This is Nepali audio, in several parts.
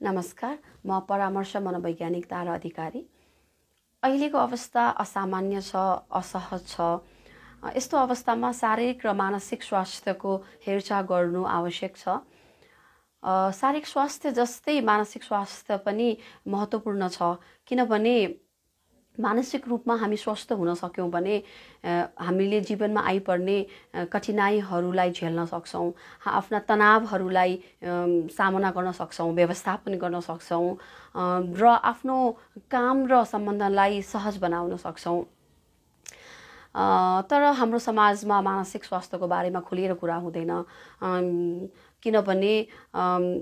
नमस्कार म परामर्श मनोवैज्ञानिक तारा अधिकारी। अहिलेको अवस्था असामान्य छ असहज छ। यस्तो अवस्थामा शारीरिक र मानसिक स्वास्थ्यको हेरचाह गर्नु आवश्यक छ। शारीरिक स्वास्थ्य जस्तै मानसिक स्वास्थ्य पनि महत्त्वपूर्ण छ। किनभने मानसिक रूपमा हामी स्वस्थ हुन सक्यौँ भने हामीले जीवनमा आइपर्ने कठिनाइहरूलाई झेल्न सक्छौँ आफ्ना तनावहरूलाई सामना गर्न सक्छौँ व्यवस्थापन गर्न सक्छौँ र आफ्नो काम र सम्बन्धलाई सहज बनाउन सक्छौँ। तर हाम्रो समाजमा मानसिक स्वास्थ्यको बारेमा खुलेर कुरा हुँदैन। किनभने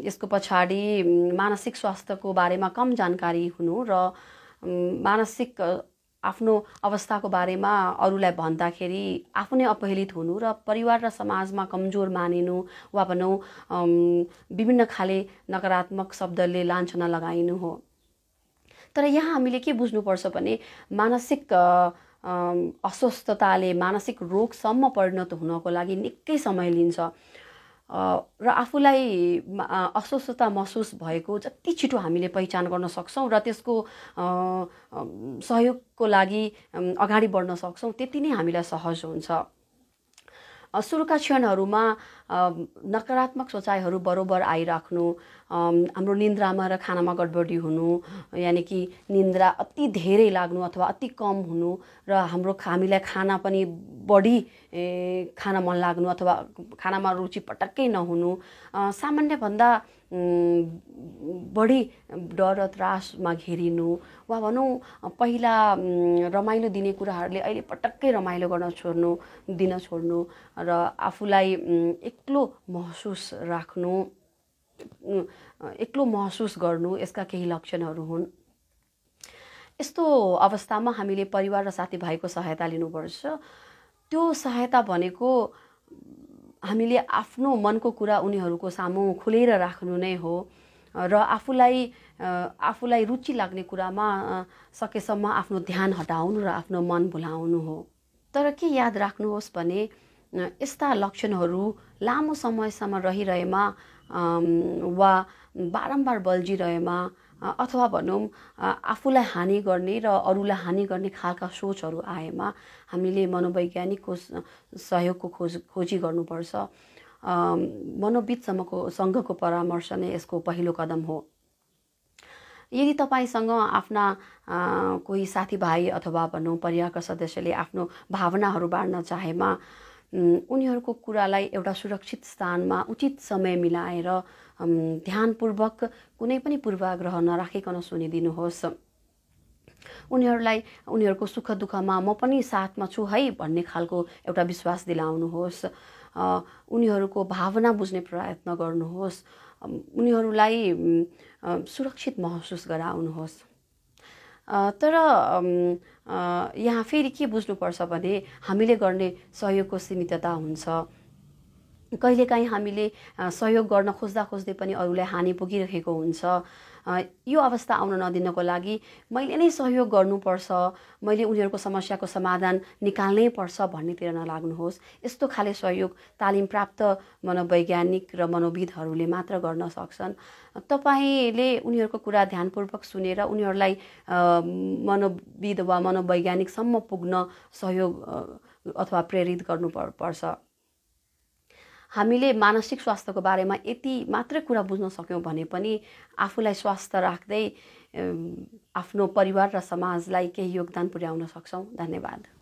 यसको पछाडि मानसिक स्वास्थ्यको बारेमा कम जानकारी हुनु र मानसिक आफ्नो अवस्थाको बारेमा अरूलाई भन्दाखेरि आफू नै अपहेलित हुनु र परिवार र समाजमा कमजोर मानिनु वा भनौँ विभिन्न खाले नकारात्मक शब्दले लान्छना लगाइनु हो। तर यहाँ हामीले के बुझ्नुपर्छ भने मानसिक अस्वस्थताले मानसिक रोगसम्म परिणत हुनको लागि निकै समय लिन्छ। र आफूलाई अस्वस्थता महसुस भएको जति छिटो हामीले पहिचान गर्न सक्छौँ र त्यसको सहयोगको लागि अगाडि बढ्न सक्छौँ त्यति नै हामीलाई सहज हुन्छ। सुरुका क्षणहरूमा नकारात्मक सोचाइहरू बरोबर आइराख्नु हाम्रो निन्द्रामा र खानामा गडबडी हुनु यानि कि निन्द्रा अति धेरै लाग्नु अथवा अति कम हुनु र हाम्रो हामीलाई खाना पनि बढी खान मन लाग्नु अथवा खानामा रुचि पटक्कै नहुनु सामान्यभन्दा बढी डर त्रासमा घेरिनु वा भनौँ पहिला रमाइलो दिने कुराहरूले अहिले पटक्कै रमाइलो गर्न छोड्नु दिन छोड्नु र आफूलाई एक्लो महसुस राख्नु एक्लो महसुस गर्नु यसका केही लक्षणहरू हुन्। यस्तो अवस्थामा हामीले परिवार र साथीभाइको सहायता लिनुपर्छ। त्यो सहायता भनेको हामीले आफ्नो मनको कुरा उनीहरूको सामु खुलेर राख्नु नै हो। र आफूलाई आफूलाई रुचि लाग्ने कुरामा सकेसम्म आफ्नो ध्यान हटाउनु र आफ्नो मन भुलाउनु हो। तर के याद राख्नुहोस् भने यस्ता लक्षणहरू लामो समयसम्म रहिरहेमा वा बारम्बार बल्झिरहेमा अथवा भनौँ आफूलाई हानि गर्ने र अरूलाई हानि गर्ने खालका सोचहरू आएमा हामीले मनोवैज्ञानिकको सहयोगको खोज खोजी गर्नुपर्छ। मनोविदसम्मको सङ्घको परामर्श नै यसको पहिलो कदम हो। यदि तपाईँसँग आफ्ना कोही साथीभाइ अथवा भनौँ परिवारका सदस्यले आफ्नो भावनाहरू बाँड्न चाहेमा उनीहरूको कुरालाई एउटा सुरक्षित स्थानमा उचित समय मिलाएर ध्यानपूर्वक कुनै पनि पूर्वाग्रह नराखिकन सुनिदिनुहोस्। उनीहरूलाई उनीहरूको सुख दुःखमा म पनि साथमा छु है भन्ने खालको एउटा विश्वास दिलाउनुहोस्। उनीहरूको भावना बुझ्ने प्रयत्न गर्नुहोस्। उनीहरूलाई सुरक्षित महसुस गराउनुहोस्। तर यहाँ फेरि के बुझ्नुपर्छ भने हामीले गर्ने सहयोगको सीमितता हुन्छ। कहिलेकाहीँ हामीले सहयोग गर्न खोज्दा खोज्दै पनि अरूलाई हानि पुगिरहेको हुन्छ। यो अवस्था आउन नदिनको लागि मैले नै सहयोग गर्नुपर्छ मैले उनीहरूको समस्याको समाधान निकाल्नै पर्छ भन्नेतिर नलाग्नुहोस्। यस्तो खाले सहयोग तालिम प्राप्त मनोवैज्ञानिक र मनोविदहरूले मात्र गर्न सक्छन्। तपाईँले उनीहरूको कुरा ध्यानपूर्वक सुनेर उनीहरूलाई मनोविद वा मनोवैज्ञानिकसम्म पुग्न सहयोग अथवा प्रेरित गर्नु पर्छ। हामीले मानसिक स्वास्थ्यको बारेमा यति मात्रै कुरा बुझ्न सक्यौँ भने पनि आफूलाई स्वास्थ्य राख्दै आफ्नो परिवार र समाजलाई केही योगदान पुर्याउन सक्छौँ। धन्यवाद।